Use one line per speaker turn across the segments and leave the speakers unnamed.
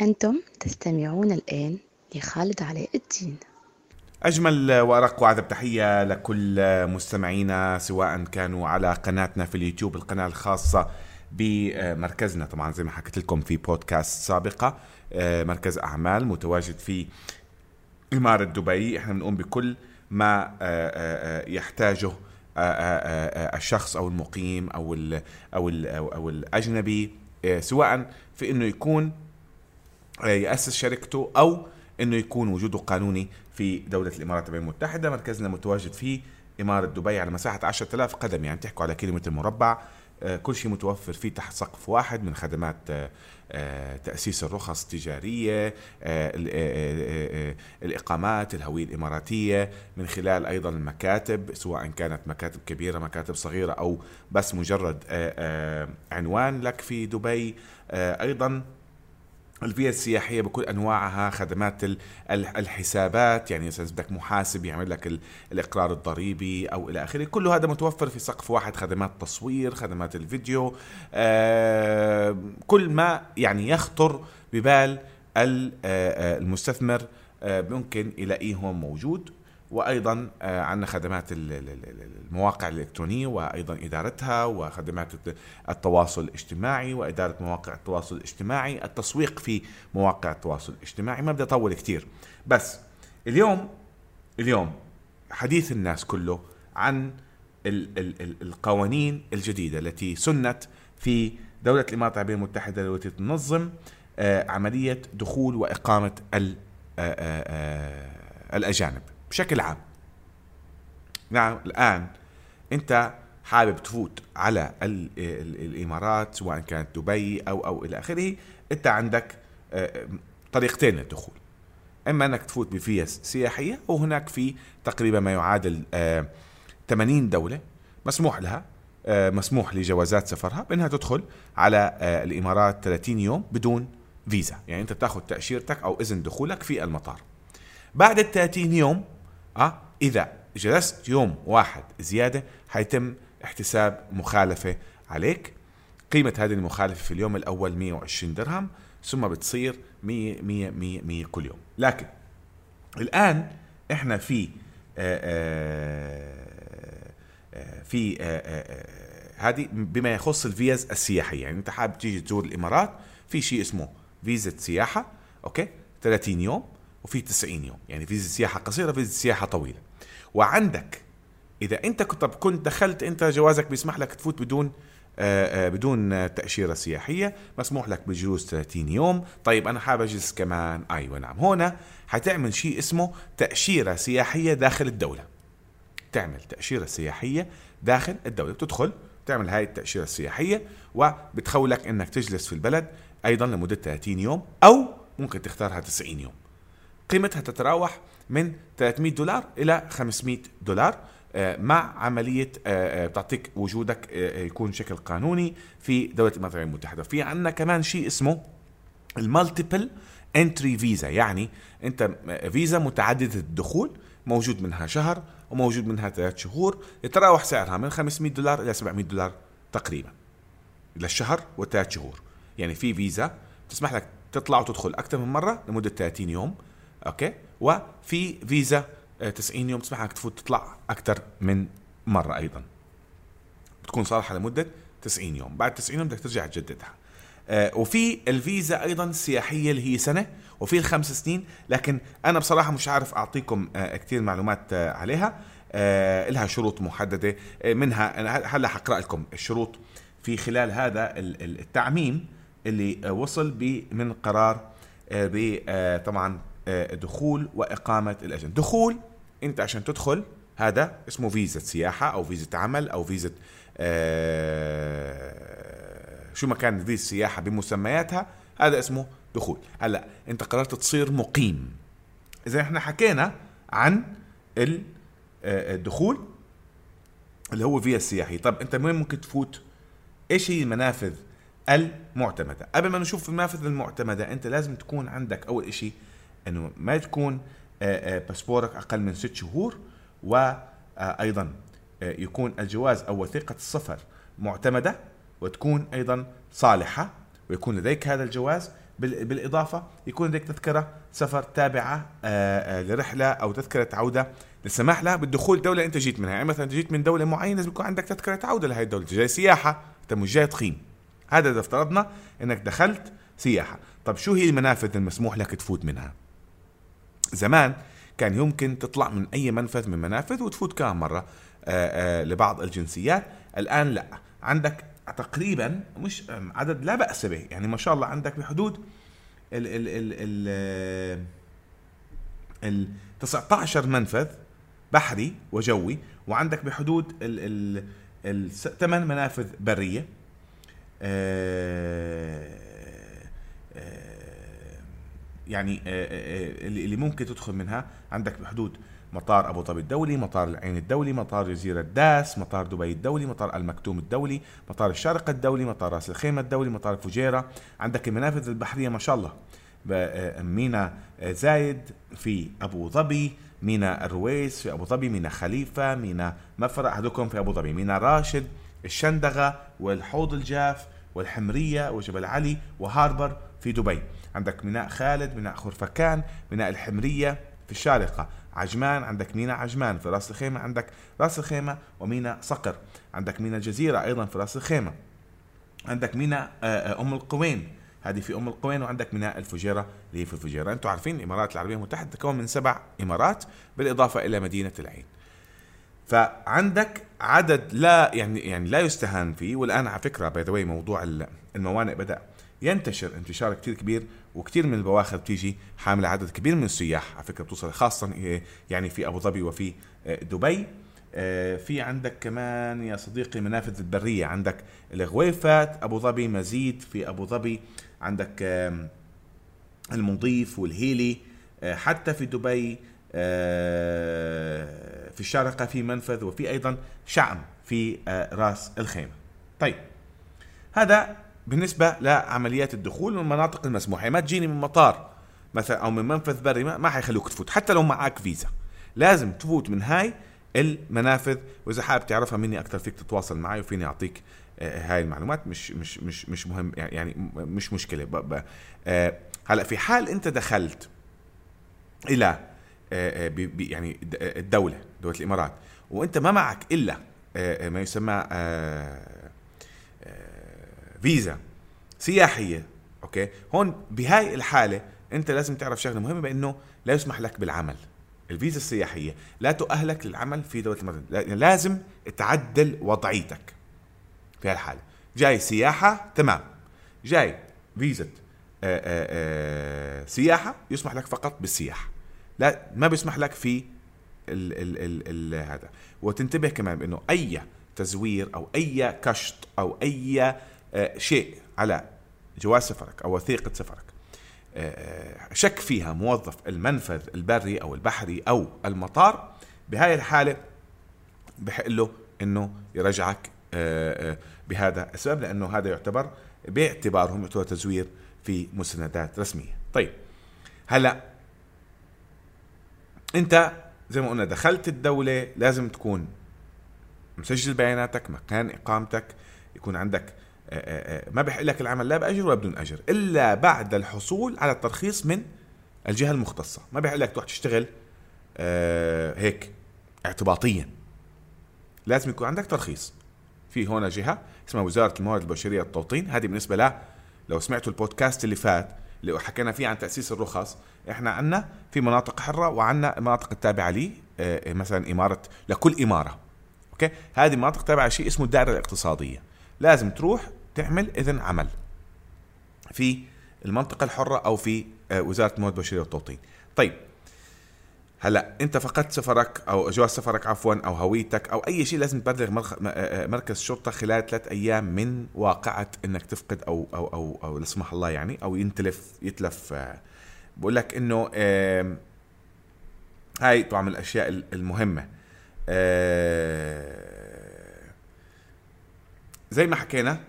أنتم تستمعون الآن لخالد علاء الدين.
أجمل وأرق وأعذب تحية لكل مستمعينا سواء كانوا على قناتنا في اليوتيوب القناة الخاصة بمركزنا. طبعا زي ما حكيت لكم في بودكاست سابقة مركز أعمال متواجد في إمارة دبي. إحنا بنقوم بكل ما يحتاجه الشخص أو المقيم أو ال أو ال أو الأجنبي سواء في إنه يكون يأسس شركته أو إنه يكون وجوده قانوني في دولة الإمارات العربية المتحدة مركزنا متواجد في إمارة دبي على مساحة 10000 قدم يعني تحكوا على كيلومتر مربع. كل شيء متوفر فيه تحت سقف واحد من خدمات تأسيس الرخص التجارية الإقامات الهوية الإماراتية من خلال أيضا المكاتب سواء كانت مكاتب كبيرة مكاتب صغيرة أو بس مجرد عنوان لك في دبي. أيضا الفيزا السياحية بكل أنواعها خدمات الحسابات يعني إذا بدك محاسب يعمل لك الإقرار الضريبي أو إلى آخره. كل هذا متوفر في سقف واحد خدمات تصوير خدمات الفيديو آه كل ما يعني يخطر ببال المستثمر آه ممكن يلاقيه هون موجود. وأيضا عندنا خدمات المواقع الإلكترونية وأيضا إدارتها وخدمات التواصل الاجتماعي وإدارة مواقع التواصل الاجتماعي التسويق في مواقع التواصل الاجتماعي. ما بدي أطول كثير بس اليوم اليوم حديث الناس كله عن القوانين الجديدة التي سنت في دولة الإمارات العربية المتحدة التي تنظم عملية دخول وإقامة الأجانب. بشكل عام. نعم الآن أنت حابب تفوت على الإمارات سواء كانت دبي أو أو إلى آخره أنت عندك طريقتين للدخول. إما أنك تفوت بفيز سياحية وهناك في تقريبا ما يعادل 80 دولة مسموح لها مسموح لجوازات سفرها بأنها تدخل على الإمارات 30 يوم بدون فيزا. يعني أنت بتاخذ تأشيرتك أو إذن دخولك في المطار. بعد ال 30 يوم أه إذا جلست يوم واحد زيادة حيتم احتساب مخالفة عليك. قيمة هذه المخالفة في اليوم الأول 120 درهم ثم بتصير 100 100 100 100 كل يوم. لكن الآن إحنا في آآ آآ في آآ هذه بما يخص الفيز السياحية. يعني أنت حابب تيجي تزور الإمارات في شيء اسمه فيزا سياحة okay؟ 30 يوم. وفي 90 يوم. يعني فيزا سياحة قصيرة فيزا سياحة طويلة. وعندك إذا أنت كنت كنت دخلت أنت جوازك بيسمح لك تفوت بدون آآ آآ بدون تأشيرة سياحية مسموح لك بجلوس 30 يوم. طيب أنا حابب أجلس كمان. أيوة نعم. هنا حتعمل شيء اسمه تأشيرة سياحية داخل الدولة. تعمل تأشيرة سياحية داخل الدولة. بتدخل تعمل هاي التأشيرة السياحية وبتخولك أنك تجلس في البلد أيضا لمدة 30 يوم أو ممكن تختارها 90 يوم. قيمتها تتراوح من 300 دولار إلى 500 دولار مع عملية بتعطيك وجودك يكون شكل قانوني في دولة العربية المتحدة. في عندنا كمان شيء اسمه ال multiple entry visa يعني أنت فيزا متعددة الدخول موجود منها شهر وموجود منها ثلاث شهور يتراوح سعرها من 500 دولار إلى 700 دولار تقريبا للشهر وثلاث شهور. يعني في فيزا تسمح لك تطلع وتدخل أكثر من مرة لمدة 30 يوم أوكي؟ وفي فيزا 90 يوم تسمح لك تفوت تطلع أكثر من مرة أيضا. بتكون صالحة لمدة 90 يوم. بعد 90 يوم بدك ترجع تجددها. آه وفي الفيزا أيضا السياحيه اللي هي سنة وفي الخمس سنين. لكن أنا بصراحة مش عارف أعطيكم آه كثير معلومات آه عليها. آه لها شروط محددة آه منها أنا هلأ حقرأ لكم الشروط. في خلال هذا التعميم اللي وصل من قرار طبعا دخول وإقامة الاجنبي دخول أنت عشان تدخل هذا اسمه فيزا سياحة أو فيزا عمل أو فيزا شو ما كان فيزا سياحة بمسمياتها هذا اسمه دخول. هلأ أنت قررت تصير مقيم. إذا إحنا حكينا عن الدخول اللي هو فيزا سياحي. طب أنت وين ممكن تفوت؟ إيش هي المنافذ المعتمدة؟ قبل ما نشوف المنافذ المعتمدة أنت لازم تكون عندك أول شيء إنه ما تكون باسبورك أقل من ست شهور وأيضا يكون الجواز أو وثيقة السفر معتمدة وتكون أيضا صالحة ويكون لديك هذا الجواز. بال- بالإضافة يكون عندك تذكرة سفر تابعة آه، آه، لرحلة أو تذكرة عودة للسماح لها بالدخول دولة أنت جيت منها. يعني مثلا جيت من دولة معينة لازم يكون عندك تذكرة عودة لهي الدولة. جاي سياحة أنت مش جاي تقيم هذا إذا افترضنا إنك دخلت سياحة. طب شو هي المنافذ المسموح لك تفوت منها؟ زمان كان يمكن تطلع من أي منفذ من منافذ وتفوت كم مره آه، آه، لبعض الجنسيات. الآن لا. عندك تقريبا مش عدد لا بأس به. يعني ما شاء الله عندك بحدود ال ال ال ال ال 19 منفذ بحري وجوي وعندك بحدود ال ال الثمان منافذ برية. آه، آه، يعني آه، آه، اللي اللي ممكن تدخل منها. عندك بحدود مطار أبو ظبي الدولي، مطار العين الدولي، مطار جزيرة داس، مطار دبي الدولي، مطار المكتوم الدولي، مطار الشارقه الدولي، مطار راس الخيمة الدولي، مطار فجيره، عندك المنافذ البحرية ما شاء الله. آه، مينا آه، زايد في أبو ظبي، مينا الرويس في أبو ظبي، مينا خليفة، مينا مفرق هذوكم في أبو ظبي، مينا راشد، الشندغة والحوض الجاف والحمرية وجبل علي و harbour في دبي. عندك ميناء خالد ميناء خرفكان ميناء الحمرية في الشارقة. عجمان عندك ميناء عجمان في راس الخيمة عندك راس الخيمة وميناء صقر. عندك ميناء الجزيره أيضا في راس الخيمة. عندك ميناء آه، آه، أم القوين. هذه في أم القوين وعندك ميناء الفجيرة اللي هي في الفجيرة. أنتم عارفين الإمارات العربية المتحده تتكون من سبع إمارات بالإضافة إلى مدينة العين. فعندك عدد لا يعني يعني لا يستهان فيه. والآن على فكرة by the موضوع ال- الموانئ بدأ ينتشر انتشار كتير كبير. وكتير من البواخر بتيجي حاملة عدد كبير من السياح على فكرة بتوصل خاصه إيه، يعني في أبو ظبي وفي آه، دبي. آه، في عندك كمان يا صديقي منافذ البرية عندك الغويفات أبو ظبي مزيد في أبو ظبي عندك المضيف والهيلي آه، حتى في دبي آه، في الشارقة في منفذ وفي أيضا شعم في آه، راس الخيمة. طيب هذا بالنسبة لعمليات الدخول من المناطق المسموحة يعني ما تجيني من مطار مثلا أو من منفذ بري ما, حيخلوك تفوت حتى لو معك فيزا. لازم تفوت من هاي المنافذ وإذا حابب تعرفها مني أكثر فيك تتواصل معي وفيني أعطيك آه، هاي المعلومات مش مش مش مش مهم يعني مش مشكلة. آه، هلأ في حال أنت دخلت إلى آه، آه، يعني آه، الدولة دولة الإمارات وأنت ما معك إلا آه، آه، ما يسمى آه، آه، فيزا سياحية أوكي؟ هون بهاي الحالة أنت لازم تعرف شغلة مهمة بأنه لا يسمح لك بالعمل. الفيزا السياحية لا تؤهلك للعمل في دولة الامارات لا- لازم تعدل وضعيتك في هالحاله جاي سياحة تمام. جاي فيزا آه، آه، آه، سياحة يسمح لك فقط بالسياحة. لا ما بيسمح لك في ال ال ال ال هذا. وتنتبه كمان بأنه أي تزوير أو أي كشط أو أي شيء على جواز سفرك أو وثيقة سفرك آه، شك فيها موظف المنفذ البري أو البحري أو المطار بهاي الحالة بحق له إنه يرجعك آه، آه، بهذا السبب لأنه هذا يعتبر باعتبارهم يعتبر تزوير في مستندات رسمية. طيب هلأ أنت زي ما قلنا دخلت الدولة لازم تكون مسجل بياناتك مكان إقامتك يكون عندك آه، آه، آه، ما بحق لك العمل لا بأجر ولا بدون أجر إلا بعد الحصول على الترخيص من الجهة المختصة. ما بحق لك تروح تشتغل آه، هيك اعتباطيا. لازم يكون عندك ترخيص. في هنا جهة اسمها وزارة الموارد البشرية والتوطين. هذه بالنسبة ل لو سمعتوا البودكاست اللي فات اللي حكينا فيه عن تأسيس الرخص إحنا عندنا في مناطق حرة وعندنا المناطق التابعة لي آه، مثلا إمارة لكل إمارة. أوكي؟ هذه المناطق تابعه شيء اسمه الدائرة الاقتصادية. لازم تروح تعمل إذن عمل في المنطقة الحرة أو في آه، وزارة الموارد البشرية والتوطين. طيب هلا أنت فقدت سفرك أو جواز سفرك عفوا أو هويتك أو أي شيء لازم تبلغ م- آه، مركز شرطة خلال ثلاث أيام من واقعة إنك تفقد أو أو أو أو لا سمح الله يعني أو ينتلف يتلف آه، بقول لك إنه هاي طبعا من الأشياء ال- المهمة. آه، زي ما حكينا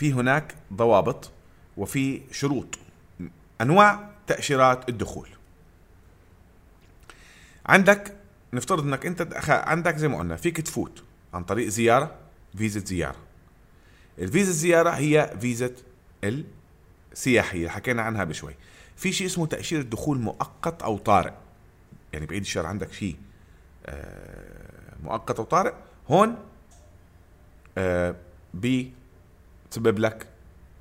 في هناك ضوابط وفي شروط أنواع تأشيرات الدخول. عندك نفترض إنك أنت عندك زي ما قلنا فيك تفوت عن طريق زيارة فيزا زيارة. الفيزا الزياره هي فيزا ال سياحيه حكينا عنها بشوي. في شيء اسمه تاشيره دخول مؤقت أو طارئ. يعني بعيد الشر عندك شيء آه، مؤقت أو طارئ هون آه، بتسبب لك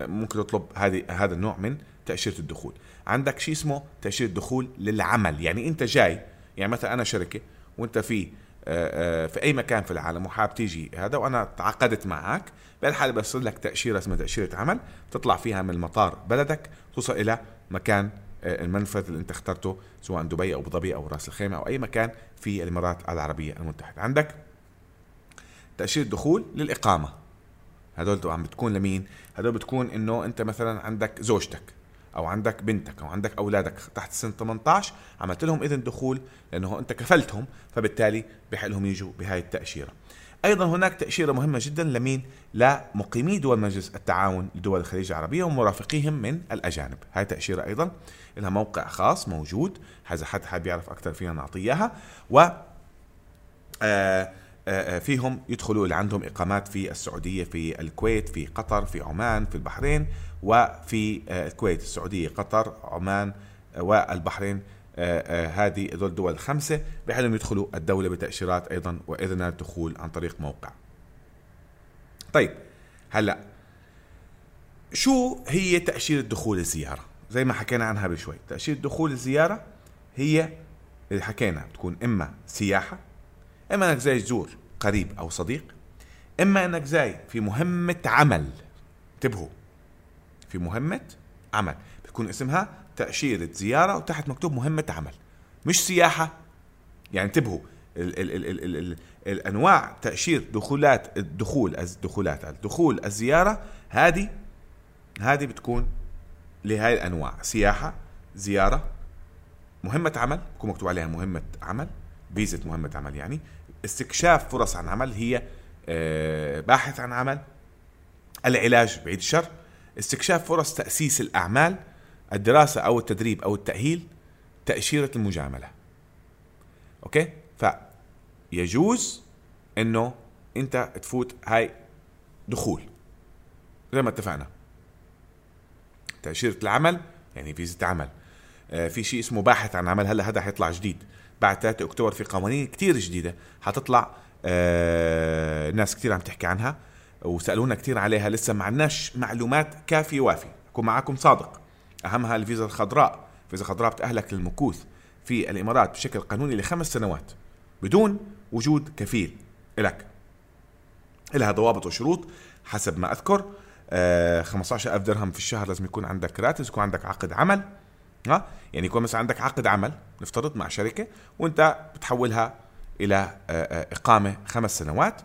ممكن تطلب هذه هذا النوع من تأشيرة الدخول. عندك شيء اسمه تأشيرة دخول للعمل. يعني انت جاي يعني مثلا أنا شركة وانت في آه، في أي مكان في العالم وحاب تيجي هذا وأنا تعاقدت معك بهالحاله بيصير لك تأشيرة اسمها تأشيرة عمل تطلع فيها من المطار بلدك توصل إلى مكان آه، المنفذ اللي انت اخترته سواء دبي أو أبو ظبي أو راس الخيمة أو أي مكان في الإمارات العربية المتحدة. عندك تأشيرة دخول للإقامة. هدول عم بتكون لمين؟ هدول بتكون إنه أنت مثلا عندك زوجتك أو عندك بنتك أو عندك أولادك تحت سن 18 عملت لهم إذن دخول لأنه أنت كفلتهم فبالتالي بحق لهم يجوا بهاي التأشيرة. أيضا هناك تأشيرة مهمة جدا لمين؟ لمقيمي دول مجلس التعاون لدول الخليج العربية ومرافقيهم من الأجانب. هاي تأشيرة أيضا لها موقع خاص موجود اذا حد حاب يعرف أكثر فينا نعطيه إياها. و آه، فيهم يدخلوا اللي عندهم إقامات في السعودية في الكويت في قطر في عمان في البحرين وفي الكويت السعودية قطر عمان والبحرين هذه دول الدول الخمسة بحيث يدخلوا الدولة بتأشيرات أيضا واذنات دخول عن طريق موقع. طيب هلأ شو هي تاشيره دخول الزيارة؟ زي ما حكينا عنها بشوي تاشيره دخول الزيارة هي اللي حكينا بتكون إما سياحة إما إنك جاي تزور قريب أو صديق إما إنك جاي في مهمة عمل. انتبهوا في مهمة عمل. بتكون اسمها تأشيرة زيارة وتحت مكتوب مهمة عمل مش سياحة. يعني انتبهوا ال ال ال ال ال الأنواع تأشير دخولات الدخول الدخولات الدخول الزيارة هذه هذه بتكون لهذه الأنواع. سياحة زيارة مهمة عمل بكون مكتوب عليها مهمة عمل فيزة مهمة عمل يعني. استكشاف فرص عن عمل هي آه، باحث عن عمل العلاج بعيد الشر استكشاف فرص تأسيس الأعمال الدراسة أو التدريب أو التأهيل تأشيرة المجاملة. أوكي؟ فيجوز إنه أنت تفوت هاي دخول. زي ما اتفقنا. تأشيرة العمل يعني فيزة عمل. آه، في شيء اسمه باحث عن عمل هلا هذا حيطلع جديد. بعد 3 اكتوبر في قوانين كتير جديدة. حتطلع آه ناس كتير عم تحكي عنها وسألونا كتير عليها. لسه ما عندناش معلومات كافية وافية. اكون معكم صادق. أهمها الفيزا الخضراء. الفيزا الخضراء بتأهلك للمكوث في الإمارات بشكل قانوني لخمس سنوات بدون وجود كفيل لك لها ضوابط وشروط حسب ما أذكر. 15000 آه، درهم في الشهر لازم يكون عندك راتب يكون عندك عقد عمل. ها؟ يعني يكون مثلا عندك عقد عمل نفترض مع شركة وانت بتحولها إلى آه، آه، إقامة خمس سنوات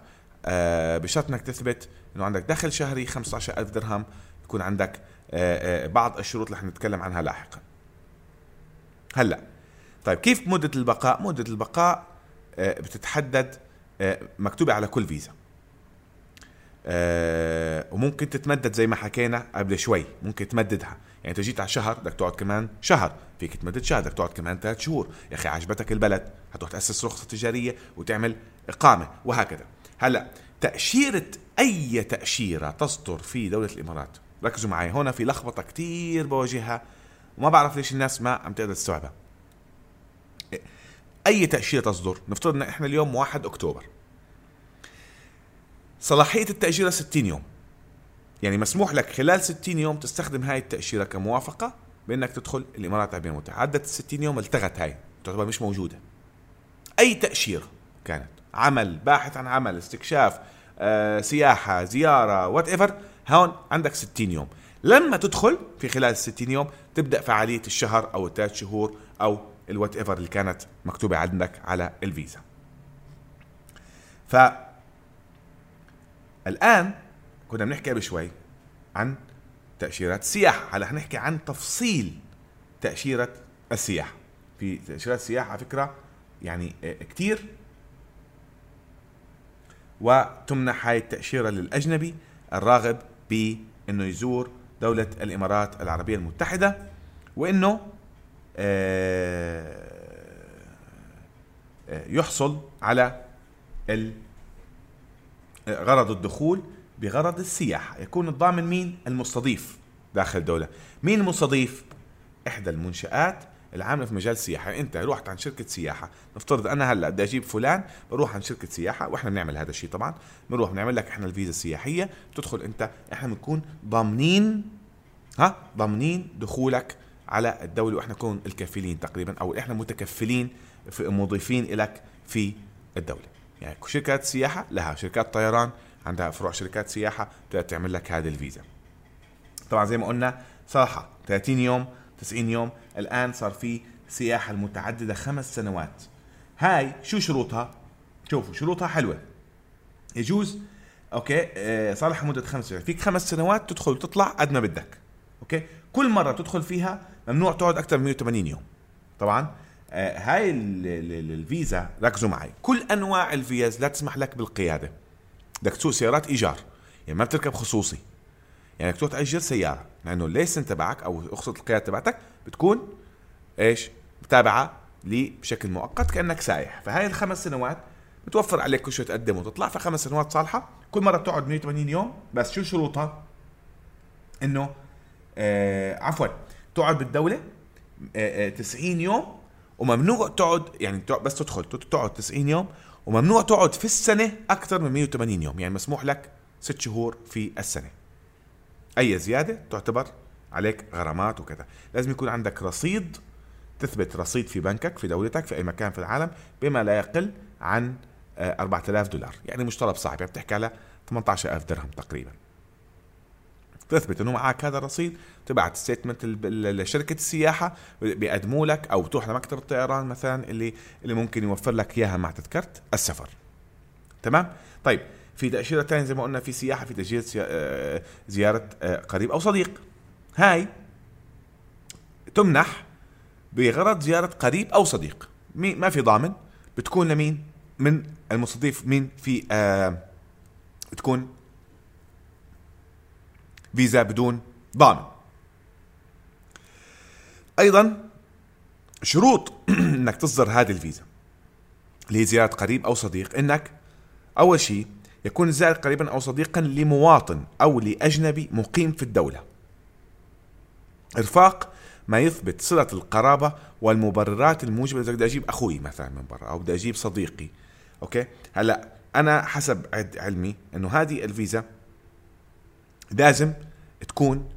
بشرط إنك تثبت إنه عندك دخل شهري 15000 درهم يكون عندك بعض الشروط اللي حنتكلم عنها لاحقا. هلأ طيب كيف مدة البقاء؟ مدة البقاء بتتحدد مكتوبة على كل فيزا. آه وممكن تتمدد زي ما حكينا قبل شوي ممكن تمددها. يعني انت جيت على شهر بدك تقعد كمان شهر. فيك تمدد شهر بدك تقعد كمان ثلاث شهور. يا أخي عجبتك البلد حتروح تأسس رخصة تجارية وتعمل إقامة وهكذا. هلأ تأشيرة أي تأشيرة تصدر في دولة الإمارات؟ ركزوا معي هنا في لخبطة كتير بواجهها وما بعرف ليش الناس ما عم تقدر تستوعبها. أي تأشيرة تصدر؟ نفترض إن إحنا اليوم 1 أكتوبر. صلاحية التأشيرة 60 يوم. يعني مسموح لك خلال 60 يوم تستخدم هاي التأشيرة كموافقة بأنك تدخل الإمارات العربية المتحدة. عدت ال 60 يوم التغت هاي تعتبر مش موجودة. أي تأشيرة كانت عمل باحث عن عمل استكشاف آه، سياحة زيارة whatever هون عندك 60 يوم. لما تدخل في خلال ال 60 يوم تبدأ فعالية الشهر أو الثلاث شهور أو ال whatever اللي كانت مكتوبة عندك على الفيزا. ف الآن كنا بنحكي قبل شوي عن تأشيرات السياحة هلأ حنحكي عن تفصيل تأشيرة السياحة. في تأشيرات السياحة على فكرة يعني آه، كتير. وتمنح هاي التأشيرة للأجنبي الراغب بأنه يزور دولة الإمارات العربية المتحدة وأنه آه، آه، يحصل على غرض الدخول بغرض السياحة. يكون الضامن مين؟ المستضيف داخل الدولة. مين المستضيف؟ إحدى المنشآت العاملة في مجال السياحة. يعني أنت رحت عن شركة سياحة. نفترض أنا هلأ بدي أجيب فلان بروح عن شركة سياحة وإحنا بنعمل هذا الشيء طبعا. بنروح بنعمل لك إحنا الفيزا السياحية. بتدخل أنت إحنا بنكون ضامنين ها؟ ضامنين دخولك على الدولة وإحنا نكون الكفيلين تقريبا أو إحنا متكفلين في مضيفين لك في الدولة. يعني شركات سياحة لها شركات طيران عندها فروع شركات سياحة بتقدر تعمل لك هذه الفيزا. طبعا زي ما قلنا صراحة 30 يوم 90 يوم الآن صار في سياحة المتعددة خمس سنوات. هاي شو شروطها؟ شوفوا شروطها حلوة. يجوز okay آه، صالحها مده خمس سنوات. فيك خمس سنوات تدخل وتطلع قد ما بدك. okay؟ كل مرة تدخل فيها ممنوع تقعد أكثر من 180 يوم. طبعا آه، هاي الفيزا ركزوا معي. كل أنواع الفيز لا تسمح لك بالقيادة. بدك تسوق سيارات إيجار. يعني ما بتركب خصوصي. يعني بدك تروح تأجر سيارة. لأنه الليسن تبعك أو رخصه القيادة تبعتك بتكون إيش؟ متابعة لي بشكل مؤقت كأنك سايح. فهاي الخمس سنوات بتوفر عليك كل شوي تقدم وتطلع. فخمس سنوات صالحة. كل مرة بتقعد 180 يوم. بس شو شروطها؟ إنه آه عفوا تقعد بالدولة آه 90 آه، يوم. وممنوع تقعد يعني بس تدخل تقعد 90 يوم. وممنوع تقعد في السنة أكثر من 180 يوم يعني مسموح لك ست شهور في السنة. أي زيادة تعتبر عليك غرامات وكذا. لازم يكون عندك رصيد تثبت رصيد في بنكك في دولتك في أي مكان في العالم بما لا يقل عن 4000 آه، دولار. يعني مش طلب يعني بتحكي على 18000 درهم تقريبا. تثبت إنه معك هذا الرصيد تبعت ستيتمنت لشركة السياحة بيقدموا لك أو بتروح لمكتب الطيران مثلا اللي اللي ممكن يوفر لك إياها مع تذكرة السفر. تمام؟ طيب في تأشيرة ثانية زي ما قلنا في سياحة في تأشيرة آه، زيارة آه، قريب أو صديق. هاي تمنح بغرض زيارة قريب أو صديق. ما في ضامن. بتكون لمين؟ من المستضيف. مين؟ في آه فيزا بدون ضامن. أيضا شروط إنك تصدر هذه الفيزا زياره قريب أو صديق. إنك أول شيء يكون الزائر قريبا أو صديقا لمواطن أو لأجنبي مقيم في الدولة. إرفاق ما يثبت صلة القرابة والمبررات الموجبة. إذا بدي أجيب أخوي مثلا من برا أو بدي أجيب صديقي أوكي؟ هلأ أنا حسب علمي إنه هذه الفيزا لازم تكون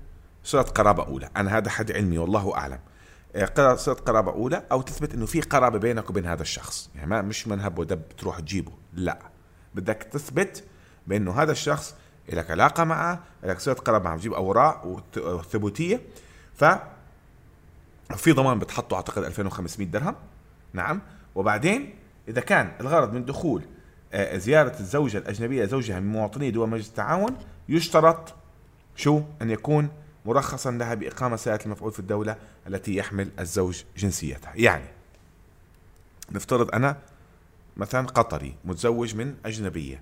صلة قرابة أولى. أنا هذا حد علمي والله أعلم. آه، صلة قرابة أولى أو تثبت إنه في قرابة بينك وبين هذا الشخص. يعني ما مش منهب ودب تروح تجيبه. لا. بدك تثبت بأنه هذا الشخص لك علاقة معه لك صلة قرابة معه. بتجيب أوراق وثبوتية ف في ضمان بتحطه أعتقد 2500 درهم. نعم. وبعدين إذا كان الغرض من دخول آه، زيارة الزوجة الأجنبية زوجها من مواطني دول مجلس التعاون يشترط شو؟ أن يكون مرخصا لها بإقامة سيادة المفعول في الدولة التي يحمل الزوج جنسيتها. يعني نفترض أنا مثلا قطري متزوج من أجنبية.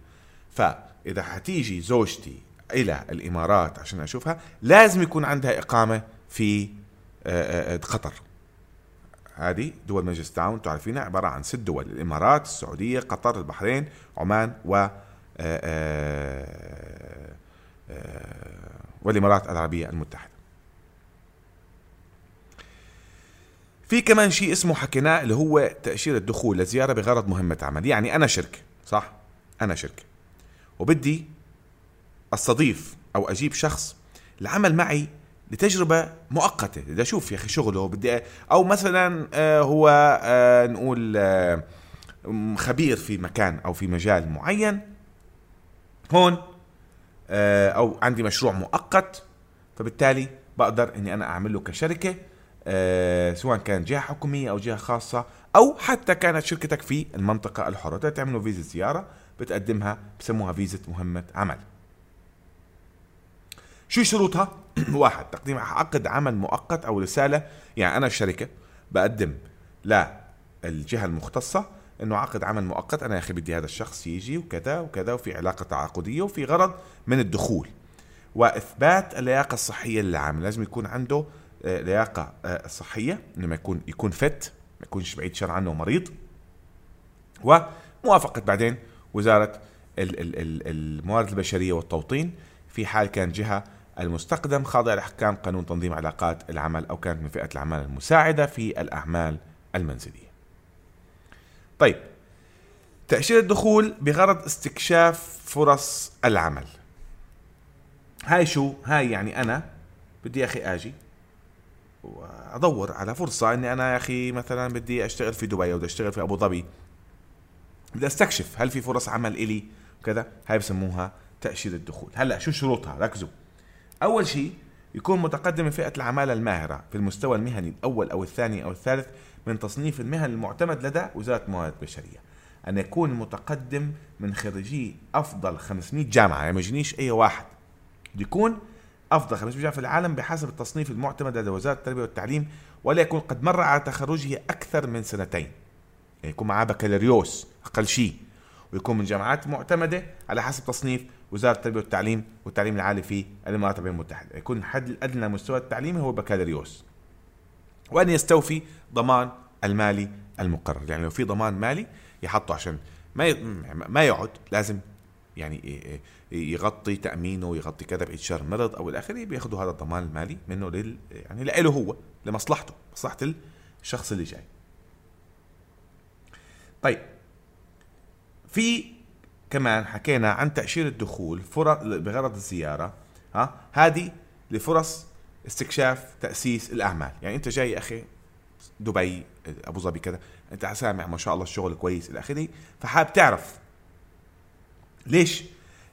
فإذا حتيجي زوجتي إلى الإمارات عشان أشوفها لازم يكون عندها إقامة في آه، آه، قطر. هذه دول مجلس التعاون تعرفينها عبارة عن ست دول الإمارات السعودية قطر البحرين عمان و آه، والإمارات العربية المتحدة. في كمان شيء اسمه حكيناه اللي هو تأشيرة دخول لزيارة بغرض مهمة عمل. يعني أنا شركة صح؟ أنا شركة. وبدي أستضيف أو أجيب شخص لعمل معي لتجربة مؤقتة. بدي أشوف يا أخي شغله بدي أو مثلا آه، هو آه، نقول آه، خبير في مكان أو في مجال معين. هون أو عندي مشروع مؤقت فبالتالي بقدر إني أنا أعمل له كشركة سواء كان جهة حكومية أو جهة خاصة أو حتى كانت شركتك في المنطقة الحرة. تعملوا فيزا زيارة بتقدمها بسموها فيزا مهمة عمل. شو شروطها؟ واحد تقديم عقد عمل مؤقت أو رسالة. يعني أنا الشركة بقدم للجهة المختصة إنه عقد عمل مؤقت أنا يا أخي بدي هذا الشخص يجي وكذا وكذا وفي علاقة تعاقدية وفي غرض من الدخول. وإثبات اللياقة الصحية للعامل لازم يكون عنده آه، لياقة آه، صحية إنه ما يكون يكون فت ما يكونش بعيد شر عنه مريض وموافقة بعدين وزارة الموارد البشرية والتوطين. في حال كان جهة المستقدم خاضع لأحكام قانون تنظيم علاقات العمل أو كانت من فئة الأعمال المساعدة في الأعمال المنزلية. طيب. تأشيرة الدخول بغرض استكشاف فرص العمل. هاي شو؟ هاي يعني أنا بدي يا أخي أجي وأدور على فرصة إني أنا يا أخي مثلا بدي أشتغل في دبي أو بدي أشتغل في أبو ظبي. بدي أستكشف هل في فرص عمل إلي؟ وكذا هاي بسموها تأشيرة الدخول. هلأ شو شروطها؟ ركزوا. أول شيء يكون متقدم من فئة العمالة الماهرة في المستوى المهني الأول أو الثاني أو الثالث من تصنيف المهن المعتمد لدى وزارة الموارد البشرية. أن يكون متقدم من خريجي أفضل 500 جامعة يعني ما يجينيش أي واحد. يكون أفضل 500 جامعة في العالم بحسب التصنيف المعتمد لدى وزارة التربية والتعليم ولا يكون قد مر على تخرجه أكثر من سنتين. يعني يكون معاه بكالوريوس أقل شيء ويكون من جامعات معتمدة على حسب تصنيف وزارة التربية والتعليم والتعليم العالي في الإمارات العربية المتحدة. يكون الحد الأدنى مستوى التعليمي هو بكالوريوس. وأن يستوفي ضمان المالي المقرر. يعني لو في ضمان مالي يحطه عشان ما ما يقعد لازم يعني يغطي تأمينه ويغطي كذا شهر مرض أو إلى آخره بيأخذوا هذا الضمان المالي منه لل يعني له هو لمصلحته مصلحة الشخص اللي جاي. طيب في كمان حكينا عن تأشيرة دخول فرص بغرض الزيارة ها؟ هذه لفرص استكشاف تأسيس الأعمال. يعني أنت جاي أخي دبي أبو ظبي كذا أنت سامع ما شاء الله الشغل كويس إلى آخره فحاب تعرف ليش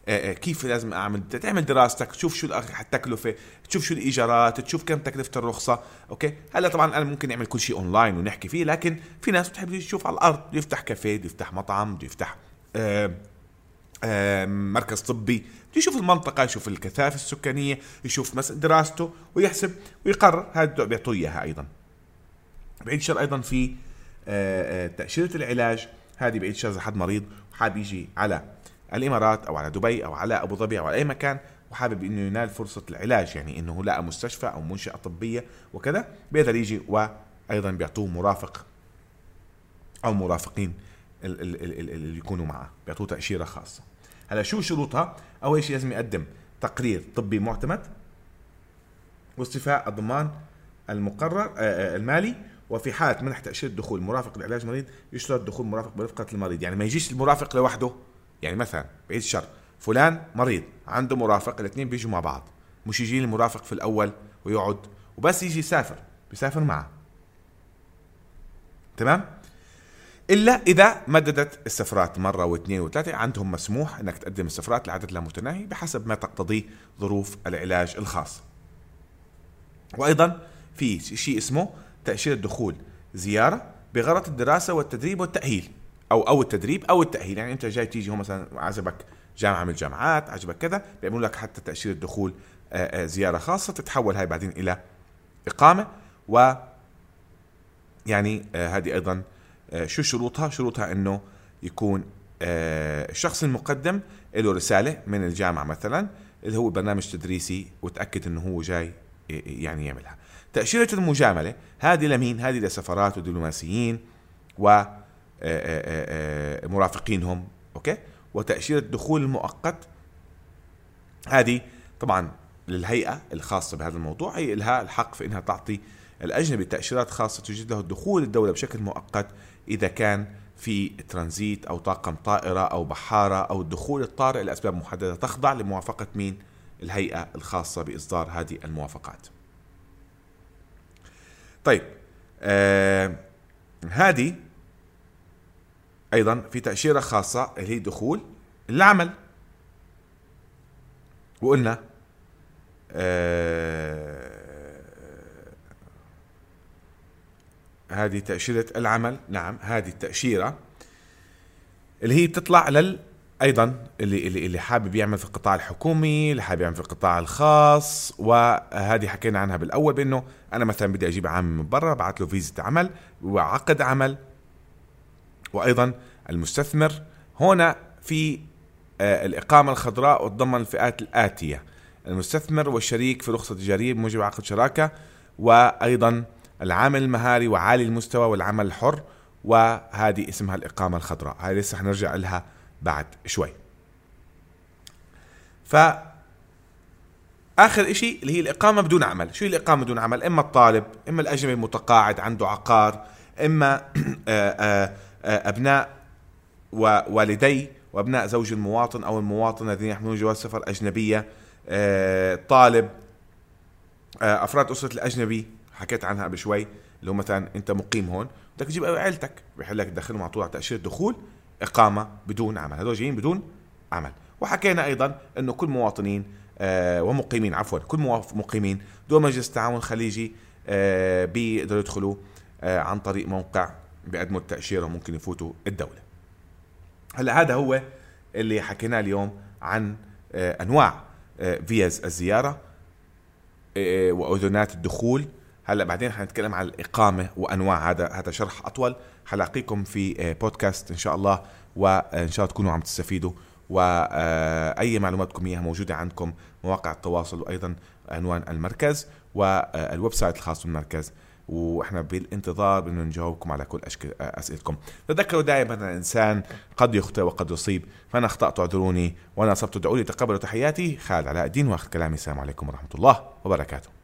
آه، آه، كيف لازم أعمل؟ تعمل دراستك تشوف شو التكلفة تشوف شو الإيجارات تشوف كم تكلفة الرخصة okay؟ هلا طبعا أنا ممكن نعمل كل شيء اونلاين ونحكي فيه لكن في ناس بتحب تشوف على الأرض بده يفتح كافيه بده يفتح مطعم بده يفتح آه مركز طبي يشوف المنطقة يشوف الكثافة السكانية يشوف مثلا دراسته ويحسب ويقرر. هذا بيعطوه إياها أيضا. بعيد الشر أيضا في آه تأشيرة العلاج. هذه بعيد الشر إذا حد مريض وحاب يجي على الإمارات أو على دبي أو على أبو ظبي أو على أي مكان وحابب إنه ينال فرصة العلاج. يعني إنه لقى مستشفى أو منشأة طبية وكذا بيقدر يجي وأيضا بيعطوه مرافق أو مرافقين اللي يكونوا معه. بيعطوه تأشيرة خاصة. هلا شو شروطها؟ أول شيء لازم يقدم تقرير طبي معتمد واستيفاء الضمان المقرر آه، آه، المالي وفي حالة منح تأشيرة دخول مرافق لعلاج مريض يشترط دخول مرافق برفقة المريض. يعني ما يجيش المرافق لوحده. يعني مثلا بعيد الشر فلان مريض عنده مرافق الاثنين بيجوا مع بعض. مش يجي المرافق في الأول ويقعد وبس يجي يسافر بيسافر معه. تمام؟ إلا إذا مددت السفرات مرة واثنين وثلاثة. عندهم مسموح إنك تقدم السفرات لعدد لا متناهي بحسب ما تقتضيه ظروف العلاج الخاص. وأيضا في شيء اسمه تأشيرة دخول زيارة بغرض الدراسة والتدريب والتأهيل أو أو التدريب أو التأهيل. يعني أنت جاي تيجي هو مثلا عجبك جامعة من الجامعات عجبك كذا بيعملوا لك حتى تأشيرة دخول آه، آه، زيارة خاصة. تتحول هاي بعدين إلى إقامة و يعني آه، هذه أيضا شو شروطها؟ شروطها إنه يكون الشخص المقدم له رسالة من الجامعة مثلا اللي هو برنامج تدريسي وتأكد إنه هو جاي يعني يعملها. تأشيرة المجاملة هذه لمين؟ هذه لسفارات ودبلوماسيين و آه، آه، آه، مرافقينهم أوكي؟ وتأشيرة دخول المؤقت هذه طبعا للهيئة الخاصة بهذا الموضوع هي لها الحق في إنها تعطي الأجنبي تاشيرات خاصة تجد له دخول الدولة بشكل مؤقت إذا كان في ترانزيت أو طاقم طائرة أو بحارة أو الدخول الطارئ لأسباب محددة تخضع لموافقة مين؟ الهيئة الخاصة بإصدار هذه الموافقات. طيب آه هذه أيضا في تأشيرة خاصة اللي هي دخول العمل وقلنا آه هذه تأشيرة العمل. نعم هذه التأشيرة اللي هي بتطلع لل أيضا اللي اللي اللي حابب يعمل في القطاع الحكومي اللي حابب يعمل في القطاع الخاص. وهذه حكينا عنها بالأول بأنه أنا مثلا بدي أجيب عامل من برا بعث له فيزا عمل وعقد عمل. وأيضا المستثمر هنا في آه، الإقامة الخضراء وتضمن الفئات الآتية. المستثمر والشريك في رخصة تجارية بموجب عقد شراكة. وأيضا العامل المهاري وعالي المستوى والعمل الحر وهذه اسمها الإقامة الخضراء. هاي لسه حنرجع لها بعد شوي. ف آخر إشي اللي هي الإقامة بدون عمل. شو هي الإقامة بدون عمل؟ إما الطالب إما الأجنبي المتقاعد عنده عقار إما آه، آه، آه، أبناء ووالدي وأبناء زوج المواطن أو المواطن الذين يحملون جواز سفر أجنبية طالب أفراد أسرة الأجنبي حكيت عنها قبل شوي اللي هو مثلا أنت مقيم هون بدك تجيب عيلتك بحل لك تدخلهم على تأشيرة دخول إقامة بدون عمل. هذول جايين بدون عمل. وحكينا أيضا إنه كل مواطنين آه ومقيمين عفوا كل مقيمين دول مجلس التعاون الخليجي آه بيقدروا يدخلوا آه عن طريق موقع بيقدموا التأشيرة وممكن يفوتوا الدولة. هلأ هذا هو اللي حكيناه اليوم عن آه أنواع آه فيز الزيارة آه واذونات الدخول هلا بعدين حنتكلم عن الإقامة وأنواع. هذا هذا شرح أطول حلاقيكم في بودكاست إن شاء الله وإن شاء الله تكونوا عم تستفيدوا. واي معلوماتكم إياها موجودة عندكم مواقع التواصل وأيضا عنوان المركز وال website الخاص بالمركز. وإحنا بالانتظار انه نجاوبكم على كل أسئلتكم. تذكروا دائما إن الإنسان قد يخطئ وقد يصيب. فانا أخطأت اعذروني وأنا أصبت ادعوا لي تقبلوا تحياتي. خالد علاء الدين واخذ كلامي. السلام عليكم ورحمة الله وبركاته.